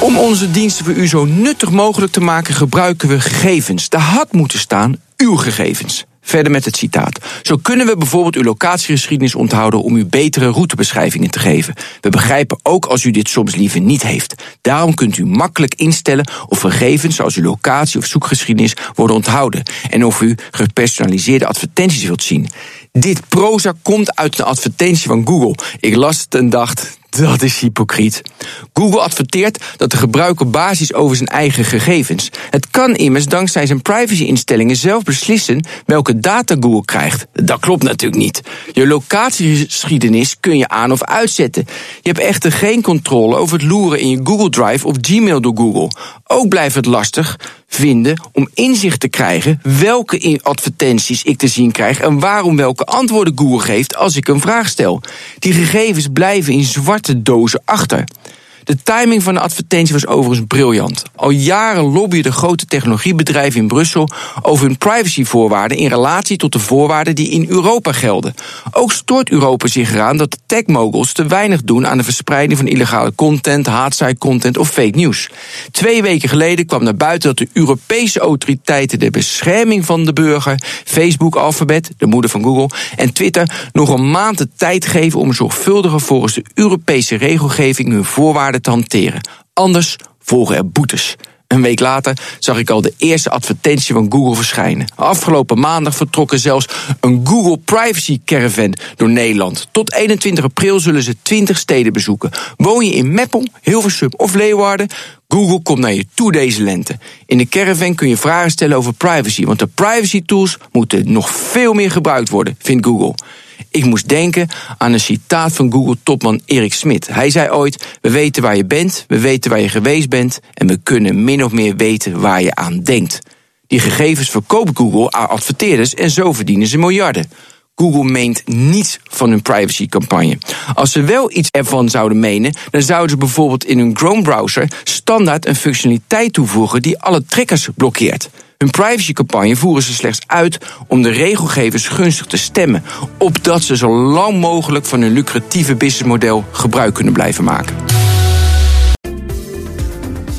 Om onze diensten voor u zo nuttig mogelijk te maken, gebruiken we gegevens. Daar had moeten staan uw gegevens. Verder met het citaat. Zo kunnen we bijvoorbeeld uw locatiegeschiedenis onthouden om u betere routebeschrijvingen te geven. We begrijpen ook als u dit soms liever niet heeft. Daarom kunt u makkelijk instellen of gegevens zoals uw locatie of zoekgeschiedenis worden onthouden. En of u gepersonaliseerde advertenties wilt zien. Dit proza komt uit een advertentie van Google. Ik las het en dacht, dat is hypocriet. Google adverteert dat de gebruiker basis over zijn eigen gegevens. Het kan immers dankzij zijn privacy-instellingen zelf beslissen welke data Google krijgt. Dat klopt natuurlijk niet. Je locatiegeschiedenis kun je aan of uitzetten. Je hebt echter geen controle over het loeren in je Google Drive of Gmail door Google. Ook blijft het lastig vinden om inzicht te krijgen welke advertenties ik te zien krijg en waarom welke antwoorden Google geeft als ik een vraag stel. Die gegevens blijven in zwarte dozen achter. De timing van de advertentie was overigens briljant. Al jaren lobbyen de grote technologiebedrijven in Brussel over hun privacyvoorwaarden in relatie tot de voorwaarden die in Europa gelden. Ook stoort Europa zich eraan dat de techmoguls te weinig doen aan de verspreiding van illegale content, haatzaaie content of fake news. Twee weken geleden kwam naar buiten dat de Europese autoriteiten de bescherming van de burger, Facebook, Alphabet, de moeder van Google, en Twitter nog een maand de tijd geven om zorgvuldiger volgens de Europese regelgeving hun voorwaarden te hanteren. Anders volgen er boetes. Een week later zag ik al de eerste advertentie van Google verschijnen. Afgelopen maandag vertrokken zelfs een Google Privacy Caravan door Nederland. Tot 21 april zullen ze 20 steden bezoeken. Woon je in Meppel, Hilversum of Leeuwarden? Google komt naar je toe deze lente. In de caravan kun je vragen stellen over privacy, want de privacy tools moeten nog veel meer gebruikt worden, vindt Google. Ik moest denken aan een citaat van Google-topman Erik Smit. Hij zei ooit: We weten waar je bent, we weten waar je geweest bent en we kunnen min of meer weten waar je aan denkt. Die gegevens verkoopt Google aan adverteerders en zo verdienen ze miljarden. Google meent niets van hun privacycampagne. Als ze wel iets ervan zouden menen, dan zouden ze bijvoorbeeld in hun Chrome-browser standaard een functionaliteit toevoegen die alle trekkers blokkeert. Hun privacycampagne voeren ze slechts uit om de regelgevers gunstig te stemmen, opdat ze zo lang mogelijk van hun lucratieve businessmodel gebruik kunnen blijven maken.